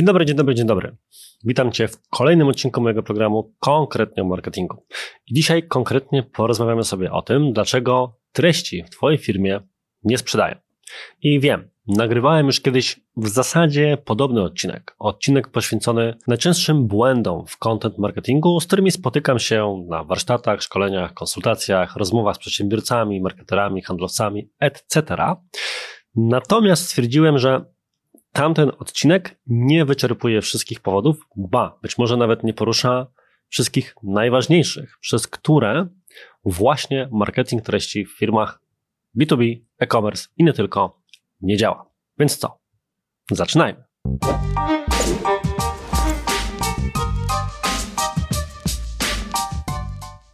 Dzień dobry, dzień dobry, dzień dobry. Witam Cię w kolejnym odcinku mojego programu konkretnie o marketingu. I dzisiaj konkretnie porozmawiamy sobie o tym, dlaczego treści w Twojej firmie nie sprzedają. I wiem, nagrywałem już kiedyś w zasadzie podobny odcinek. Odcinek poświęcony najczęstszym błędom w content marketingu, z którymi spotykam się na warsztatach, szkoleniach, konsultacjach, rozmowach z przedsiębiorcami, marketerami, handlowcami, etc. Natomiast stwierdziłem, że tamten odcinek nie wyczerpuje wszystkich powodów, ba, być może nawet nie porusza wszystkich najważniejszych, przez które właśnie marketing treści w firmach B2B, e-commerce i nie tylko nie działa. Więc co? Zaczynajmy.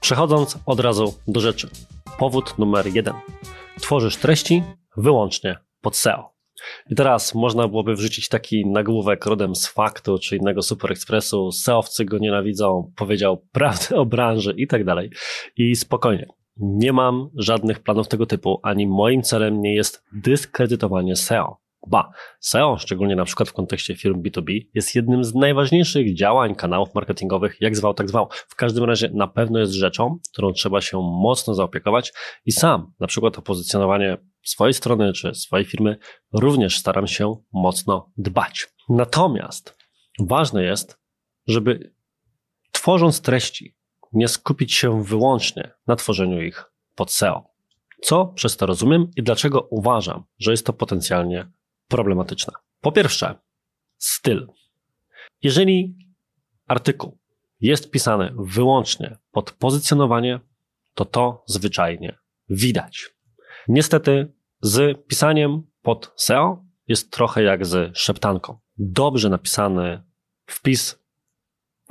Przechodząc od razu do rzeczy. Powód numer jeden. Tworzysz treści wyłącznie pod SEO. I teraz można byłoby wrzucić taki nagłówek rodem z faktu czy innego Super Expressu, seowcy go nienawidzą, powiedział prawdę o branży i tak dalej. I spokojnie, nie mam żadnych planów tego typu, ani moim celem nie jest dyskredytowanie SEO. Ba, SEO, szczególnie na przykład w kontekście firm B2B, jest jednym z najważniejszych działań kanałów marketingowych, jak zwał, tak zwał. W każdym razie na pewno jest rzeczą, którą trzeba się mocno zaopiekować i sam, na przykład o pozycjonowanie swojej strony czy swojej firmy, również staram się mocno dbać. Natomiast ważne jest, żeby tworząc treści, nie skupić się wyłącznie na tworzeniu ich pod SEO. Co przez to rozumiem i dlaczego uważam, że jest to potencjalnie problematyczne? Po pierwsze, styl. Jeżeli artykuł jest pisany wyłącznie pod pozycjonowanie, to to zwyczajnie widać. Niestety z pisaniem pod SEO jest trochę jak z szeptanką. Dobrze napisany wpis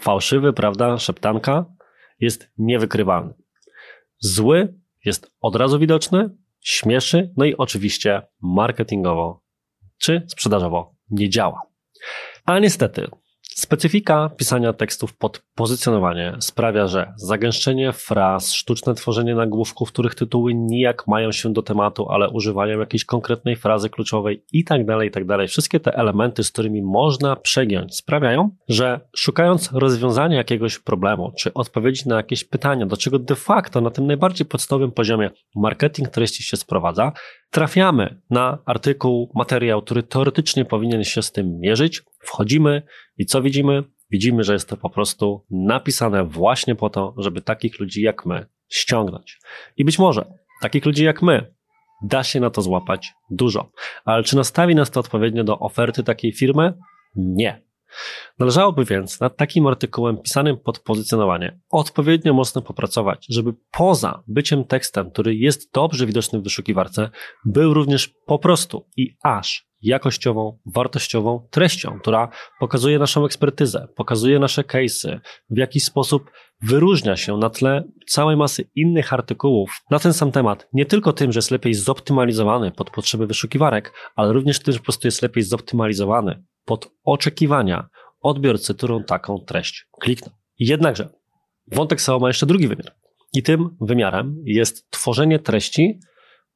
fałszywy, prawda, szeptanka jest niewykrywalny. Zły jest od razu widoczny, śmieszy, no i oczywiście marketingowo czy sprzedażowo nie działa. A niestety Specyfika pisania tekstów pod pozycjonowanie sprawia, że zagęszczenie fraz, sztuczne tworzenie nagłówków, których tytuły nijak mają się do tematu, ale używają jakiejś konkretnej frazy kluczowej i tak dalej, i tak. Wszystkie te elementy, z którymi można przegiąć, sprawiają, że szukając rozwiązania jakiegoś problemu, czy odpowiedzi na jakieś pytania, do czego de facto na tym najbardziej podstawowym poziomie marketing treści się sprowadza, trafiamy na artykuł, materiał, który teoretycznie powinien się z tym mierzyć, wchodzimy i co widzimy? Widzimy, że jest to po prostu napisane właśnie po to, żeby takich ludzi jak my ściągnąć. I być może takich ludzi jak my da się na to złapać dużo. Ale czy nastawi nas to odpowiednio do oferty takiej firmy? Nie. Należałoby więc nad takim artykułem pisanym pod pozycjonowanie odpowiednio mocno popracować, żeby poza byciem tekstem, który jest dobrze widoczny w wyszukiwarce, był również po prostu i aż jakościową, wartościową treścią, która pokazuje naszą ekspertyzę, pokazuje nasze case'y, w jaki sposób wyróżnia się na tle całej masy innych artykułów na ten sam temat. Nie tylko tym, że jest lepiej zoptymalizowany pod potrzeby wyszukiwarek, ale również tym, że po prostu jest lepiej zoptymalizowany pod oczekiwania odbiorcy, którą taką treść klikną. Jednakże wątek SEO ma jeszcze drugi wymiar. I tym wymiarem jest tworzenie treści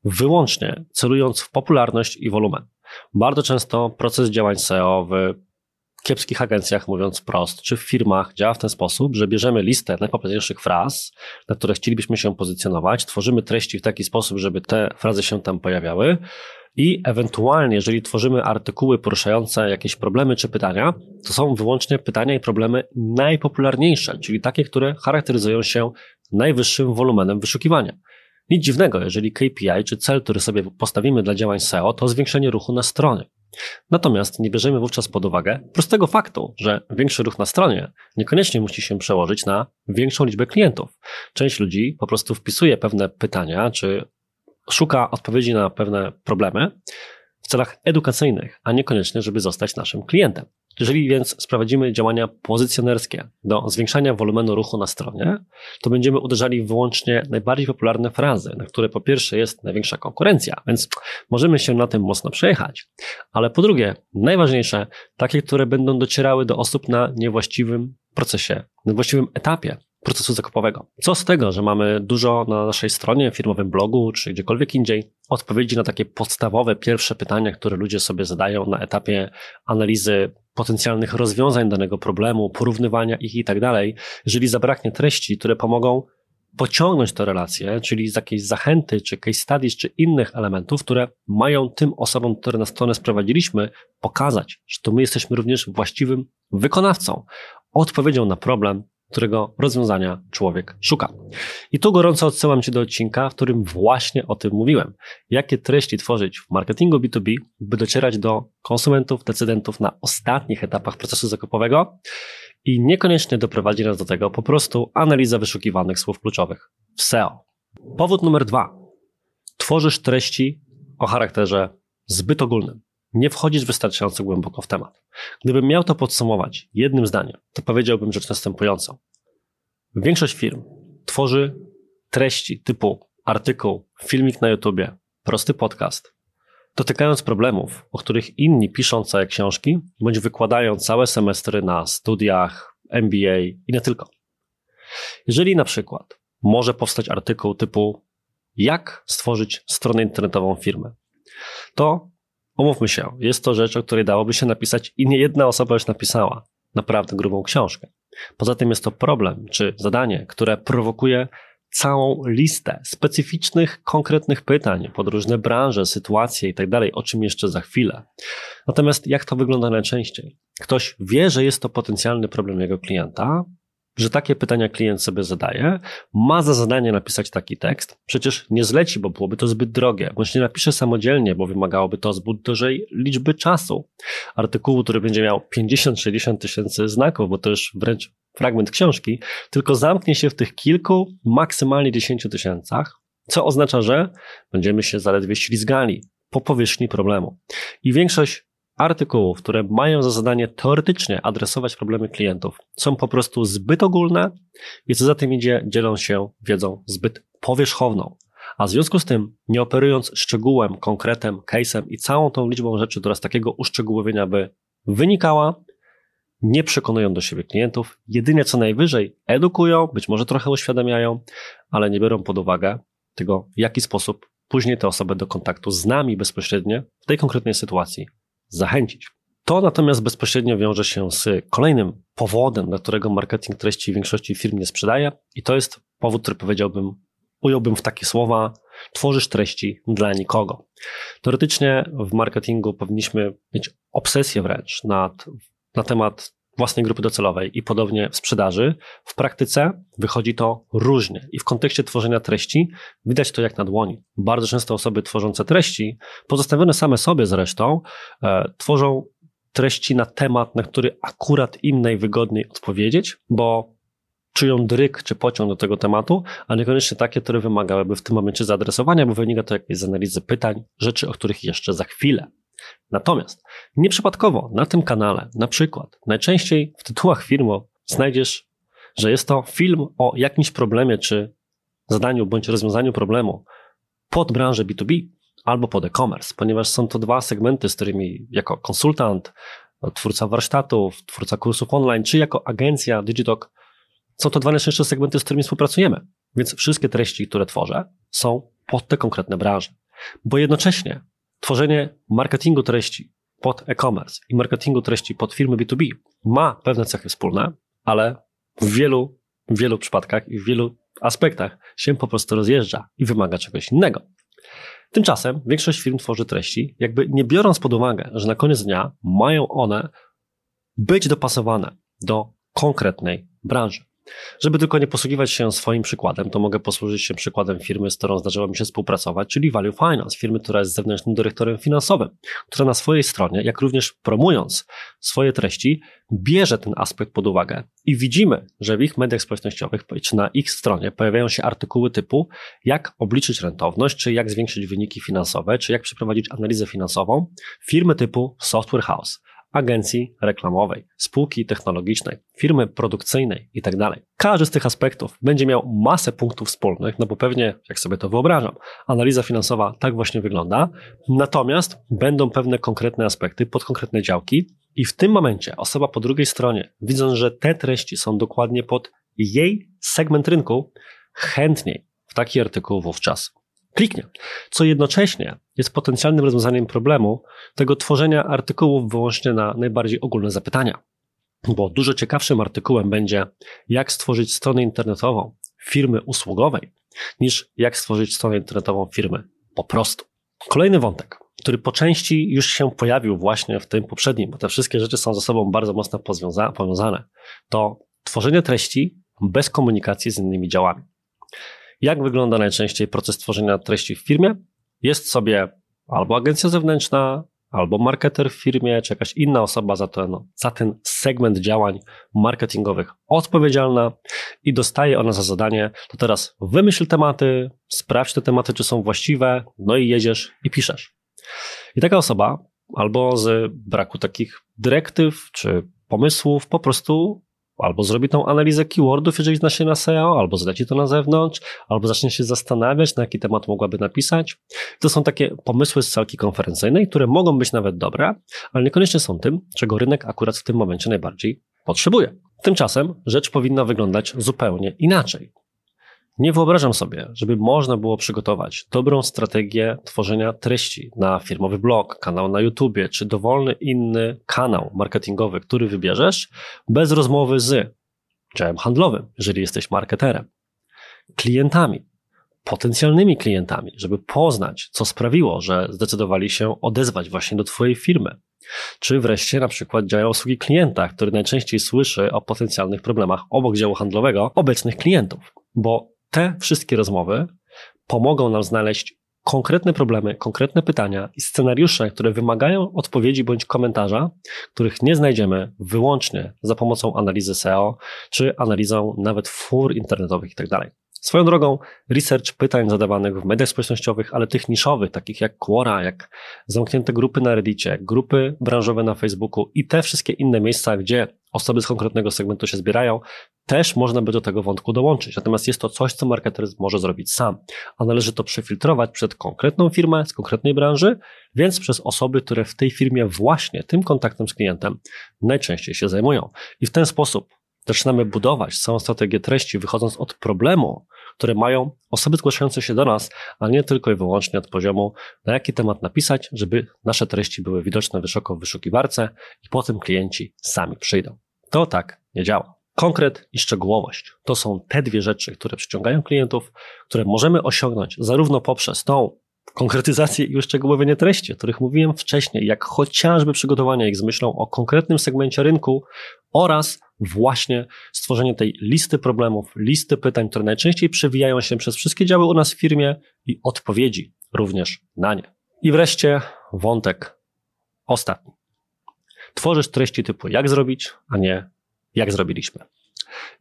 wyłącznie celując w popularność i wolumen. Bardzo często proces działań SEO w kiepskich agencjach, mówiąc prost, czy w firmach działa w ten sposób, że bierzemy listę najpopularniejszych fraz, na które chcielibyśmy się pozycjonować, tworzymy treści w taki sposób, żeby te frazy się tam pojawiały i ewentualnie, jeżeli tworzymy artykuły poruszające jakieś problemy czy pytania, to są wyłącznie pytania i problemy najpopularniejsze, czyli takie, które charakteryzują się najwyższym wolumenem wyszukiwania. Nic dziwnego, jeżeli KPI czy cel, który sobie postawimy dla działań SEO, to zwiększenie ruchu na stronie. Natomiast nie bierzemy wówczas pod uwagę prostego faktu, że większy ruch na stronie niekoniecznie musi się przełożyć na większą liczbę klientów. Część ludzi po prostu wpisuje pewne pytania, czy szuka odpowiedzi na pewne problemy w celach edukacyjnych, a niekoniecznie, żeby zostać naszym klientem. Jeżeli więc sprowadzimy działania pozycjonerskie do zwiększania wolumenu ruchu na stronie, to będziemy uderzali wyłącznie najbardziej popularne frazy, na które po pierwsze jest największa konkurencja, więc możemy się na tym mocno przejechać, ale po drugie, najważniejsze, takie, które będą docierały do osób na niewłaściwym procesie, na właściwym etapie procesu zakupowego. Co z tego, że mamy dużo na naszej stronie, firmowym blogu czy gdziekolwiek indziej odpowiedzi na takie podstawowe, pierwsze pytania, które ludzie sobie zadają na etapie analizy potencjalnych rozwiązań danego problemu, porównywania ich i tak dalej, jeżeli zabraknie treści, które pomogą pociągnąć te relacje, czyli z jakiejś zachęty, czy case studies, czy innych elementów, które mają tym osobom, które na stronę sprowadziliśmy, pokazać, że to my jesteśmy również właściwym wykonawcą, odpowiedzią na problem, którego rozwiązania człowiek szuka. I tu gorąco odsyłam Cię do odcinka, w którym właśnie o tym mówiłem. Jakie treści tworzyć w marketingu B2B, by docierać do konsumentów, decydentów na ostatnich etapach procesu zakupowego i niekoniecznie doprowadzi nas do tego po prostu analiza wyszukiwanych słów kluczowych w SEO. Powód numer dwa. Tworzysz treści o charakterze zbyt ogólnym. Nie wchodzisz wystarczająco głęboko w temat. Gdybym miał to podsumować jednym zdaniem, to powiedziałbym rzecz następującą. Większość firm tworzy treści typu artykuł, filmik na YouTubie, prosty podcast, dotykając problemów, o których inni piszą całe książki, bądź wykładają całe semestry na studiach, MBA i nie tylko. Jeżeli na przykład może powstać artykuł typu jak stworzyć stronę internetową firmy, to umówmy się, jest to rzecz, o której dałoby się napisać i nie jedna osoba już napisała naprawdę grubą książkę. Poza tym jest to problem czy zadanie, które prowokuje całą listę specyficznych, konkretnych pytań pod różne branże, sytuacje i tak dalej, o czym jeszcze za chwilę. Natomiast jak to wygląda najczęściej? Ktoś wie, że jest to potencjalny problem jego klienta, że takie pytania klient sobie zadaje, ma za zadanie napisać taki tekst, przecież nie zleci, bo byłoby to zbyt drogie, bądź nie napisze samodzielnie, bo wymagałoby to zbyt dużej liczby czasu. Artykułu, który będzie miał 50-60 tysięcy znaków, bo to już wręcz fragment książki, tylko zamknie się w tych kilku, maksymalnie 10 tysiącach, co oznacza, że będziemy się zaledwie ślizgali po powierzchni problemu. I większość artykułów, które mają za zadanie teoretycznie adresować problemy klientów, są po prostu zbyt ogólne i co za tym idzie, dzielą się wiedzą zbyt powierzchowną. A w związku z tym, nie operując szczegółem, konkretem, case'em i całą tą liczbą rzeczy, która z takiego uszczegółowienia by wynikała, nie przekonują do siebie klientów, jedynie co najwyżej edukują, być może trochę uświadamiają, ale nie biorą pod uwagę tego, w jaki sposób później te osoby do kontaktu z nami bezpośrednio w tej konkretnej sytuacji zachęcić. To natomiast bezpośrednio wiąże się z kolejnym powodem, dla którego marketing treści w większości firm nie sprzedaje, i to jest powód, który powiedziałbym, ująłbym w takie słowa: tworzysz treści dla nikogo. Teoretycznie w marketingu powinniśmy mieć obsesję wręcz nad, na temat własnej grupy docelowej i podobnie w sprzedaży. W praktyce wychodzi to różnie i w kontekście tworzenia treści widać to jak na dłoni. Bardzo często osoby tworzące treści, pozostawione same sobie zresztą, e, tworzą treści na temat, na który akurat im najwygodniej odpowiedzieć, bo czują dryk czy pociąg do tego tematu, a niekoniecznie takie, które wymagałyby w tym momencie zaadresowania, bo wynika to jakieś z analizy pytań, rzeczy, o których jeszcze za chwilę. Natomiast nieprzypadkowo na tym kanale, na przykład, najczęściej w tytułach filmu znajdziesz, że jest to film o jakimś problemie czy zadaniu bądź rozwiązaniu problemu pod branżę B2B albo pod e-commerce, ponieważ są to dwa segmenty, z którymi jako konsultant, twórca warsztatów, twórca kursów online, czy jako agencja Digitalk, są to dwa najczęstsze segmenty, z którymi współpracujemy. Więc wszystkie treści, które tworzę, są pod te konkretne branże. Bo jednocześnie tworzenie marketingu treści pod e-commerce i marketingu treści pod firmy B2B ma pewne cechy wspólne, ale w wielu, wielu przypadkach i w wielu aspektach się po prostu rozjeżdża i wymaga czegoś innego. Tymczasem większość firm tworzy treści, jakby nie biorąc pod uwagę, że na koniec dnia mają one być dopasowane do konkretnej branży. Żeby tylko nie posługiwać się swoim przykładem, to mogę posłużyć się przykładem firmy, z którą zdarzyło mi się współpracować, czyli Value Finance, firmy, która jest zewnętrznym dyrektorem finansowym, która na swojej stronie, jak również promując swoje treści, bierze ten aspekt pod uwagę. I widzimy, że w ich mediach społecznościowych, czy na ich stronie pojawiają się artykuły typu jak obliczyć rentowność, czy jak zwiększyć wyniki finansowe, czy jak przeprowadzić analizę finansową firmy typu Software House agencji reklamowej, spółki technologicznej, firmy produkcyjnej itd. Tak Każdy z tych aspektów będzie miał masę punktów wspólnych, no bo pewnie, jak sobie to wyobrażam, analiza finansowa tak właśnie wygląda, natomiast będą pewne konkretne aspekty pod konkretne działki i w tym momencie osoba po drugiej stronie, widząc, że te treści są dokładnie pod jej segment rynku, chętniej w taki artykuł wówczas kliknie. Co jednocześnie jest potencjalnym rozwiązaniem problemu tego tworzenia artykułów wyłącznie na najbardziej ogólne zapytania. Bo dużo ciekawszym artykułem będzie, jak stworzyć stronę internetową firmy usługowej, niż jak stworzyć stronę internetową firmy po prostu. Kolejny wątek, który po części już się pojawił właśnie w tym poprzednim, bo te wszystkie rzeczy są ze sobą bardzo mocno powiązane, to tworzenie treści bez komunikacji z innymi działami. Jak wygląda najczęściej proces tworzenia treści w firmie? Jest sobie albo agencja zewnętrzna, albo marketer w firmie, czy jakaś inna osoba za ten, za ten segment działań marketingowych odpowiedzialna i dostaje ona za zadanie, to teraz wymyśl tematy, sprawdź te tematy, czy są właściwe, no i jedziesz i piszesz. I taka osoba albo z braku takich dyrektyw czy pomysłów po prostu albo zrobi tą analizę keywordów, jeżeli zna się na SEO, albo zleci to na zewnątrz, albo zacznie się zastanawiać, na jaki temat mogłaby napisać. To są takie pomysły z salki konferencyjnej, które mogą być nawet dobre, ale niekoniecznie są tym, czego rynek akurat w tym momencie najbardziej potrzebuje. Tymczasem rzecz powinna wyglądać zupełnie inaczej. Nie wyobrażam sobie, żeby można było przygotować dobrą strategię tworzenia treści na firmowy blog, kanał na YouTubie czy dowolny inny kanał marketingowy, który wybierzesz, bez rozmowy z działem handlowym, jeżeli jesteś marketerem, klientami, potencjalnymi klientami, żeby poznać, co sprawiło, że zdecydowali się odezwać właśnie do Twojej firmy. Czy wreszcie na przykład działa usługi klienta, który najczęściej słyszy o potencjalnych problemach obok działu handlowego obecnych klientów. Bo te wszystkie rozmowy pomogą nam znaleźć konkretne problemy, konkretne pytania i scenariusze, które wymagają odpowiedzi bądź komentarza, których nie znajdziemy wyłącznie za pomocą analizy SEO czy analizą nawet fur internetowych itd. Swoją drogą, research pytań zadawanych w mediach społecznościowych, ale tych niszowych, takich jak Quora, jak zamknięte grupy na Reddicie, grupy branżowe na Facebooku i te wszystkie inne miejsca, gdzie osoby z konkretnego segmentu się zbierają, też można by do tego wątku dołączyć. Natomiast jest to coś, co marketer może zrobić sam, a należy to przefiltrować przed konkretną firmę z konkretnej branży, więc przez osoby, które w tej firmie właśnie tym kontaktem z klientem najczęściej się zajmują. I w ten sposób zaczynamy budować całą strategię treści, wychodząc od problemu, które mają osoby zgłaszające się do nas, a nie tylko i wyłącznie od poziomu, na jaki temat napisać, żeby nasze treści były widoczne wysoko w wyszukiwarce i potem klienci sami przyjdą. To tak nie działa. Konkret i szczegółowość to są te dwie rzeczy, które przyciągają klientów, które możemy osiągnąć zarówno poprzez tą konkretyzację i uszczegółowienie treści, o których mówiłem wcześniej, jak chociażby przygotowanie ich z myślą o konkretnym segmencie rynku oraz właśnie stworzenie tej listy problemów, listy pytań, które najczęściej przewijają się przez wszystkie działy u nas w firmie i odpowiedzi również na nie. I wreszcie wątek ostatni. Tworzysz treści typu jak zrobić, a nie jak zrobiliśmy.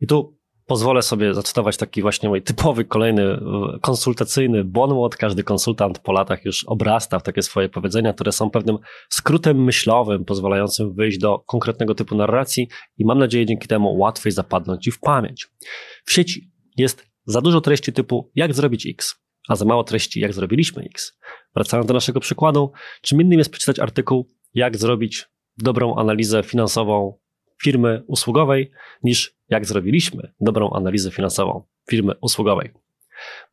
I tu pozwolę sobie zacytować taki właśnie mój typowy, kolejny e, konsultacyjny bonmot. Każdy konsultant po latach już obrasta w takie swoje powiedzenia, które są pewnym skrótem myślowym, pozwalającym wyjść do konkretnego typu narracji i mam nadzieję dzięki temu łatwiej zapadnąć ci w pamięć. W sieci jest za dużo treści typu jak zrobić X, a za mało treści jak zrobiliśmy X. Wracając do naszego przykładu, czym innym jest przeczytać artykuł jak zrobić dobrą analizę finansową firmy usługowej, niż jak zrobiliśmy dobrą analizę finansową firmy usługowej.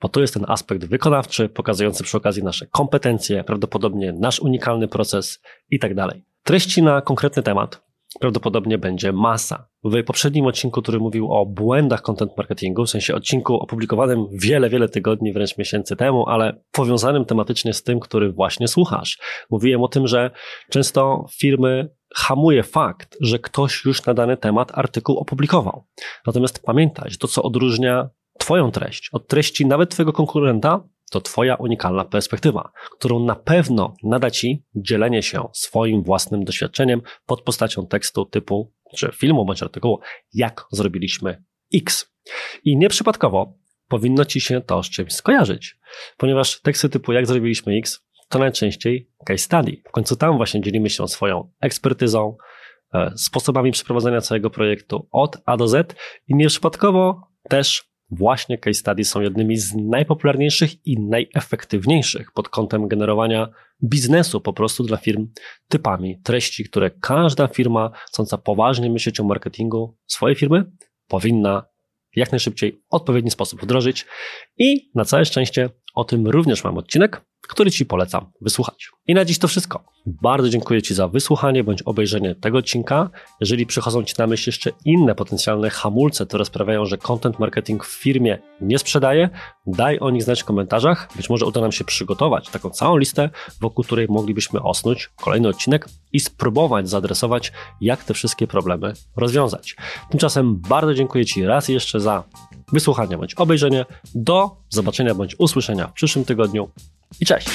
Bo to jest ten aspekt wykonawczy, pokazujący przy okazji nasze kompetencje, prawdopodobnie nasz unikalny proces i tak dalej. Treści na konkretny temat prawdopodobnie będzie masa. W poprzednim odcinku, który mówił o błędach content marketingu, w sensie odcinku opublikowanym wiele, wiele tygodni, wręcz miesięcy temu, ale powiązanym tematycznie z tym, który właśnie słuchasz. Mówiłem o tym, że często firmy hamuje fakt, że ktoś już na dany temat artykuł opublikował. Natomiast pamiętaj, że to, co odróżnia Twoją treść od treści nawet Twojego konkurenta, to Twoja unikalna perspektywa, którą na pewno nada Ci dzielenie się swoim własnym doświadczeniem pod postacią tekstu typu, czy filmu bądź artykułu, jak zrobiliśmy X. I nieprzypadkowo powinno Ci się to z czymś skojarzyć, ponieważ teksty typu jak zrobiliśmy X to najczęściej case study. W końcu tam właśnie dzielimy się swoją ekspertyzą, e, sposobami przeprowadzenia całego projektu od A do Z i nieprzypadkowo też właśnie case study są jednymi z najpopularniejszych i najefektywniejszych pod kątem generowania biznesu po prostu dla firm typami treści, które każda firma chcąca poważnie myśleć o marketingu swojej firmy powinna jak najszybciej odpowiedni sposób wdrożyć i na całe szczęście o tym również mam odcinek, który Ci polecam wysłuchać. I na dziś to wszystko. Bardzo dziękuję Ci za wysłuchanie bądź obejrzenie tego odcinka. Jeżeli przychodzą Ci na myśl jeszcze inne potencjalne hamulce, które sprawiają, że content marketing w firmie nie sprzedaje, daj o nich znać w komentarzach. Być może uda nam się przygotować taką całą listę, wokół której moglibyśmy osnąć kolejny odcinek i spróbować zaadresować, jak te wszystkie problemy rozwiązać. Tymczasem bardzo dziękuję Ci raz jeszcze za wysłuchanie bądź obejrzenie. Do zobaczenia bądź usłyszenia w przyszłym tygodniu i cześć!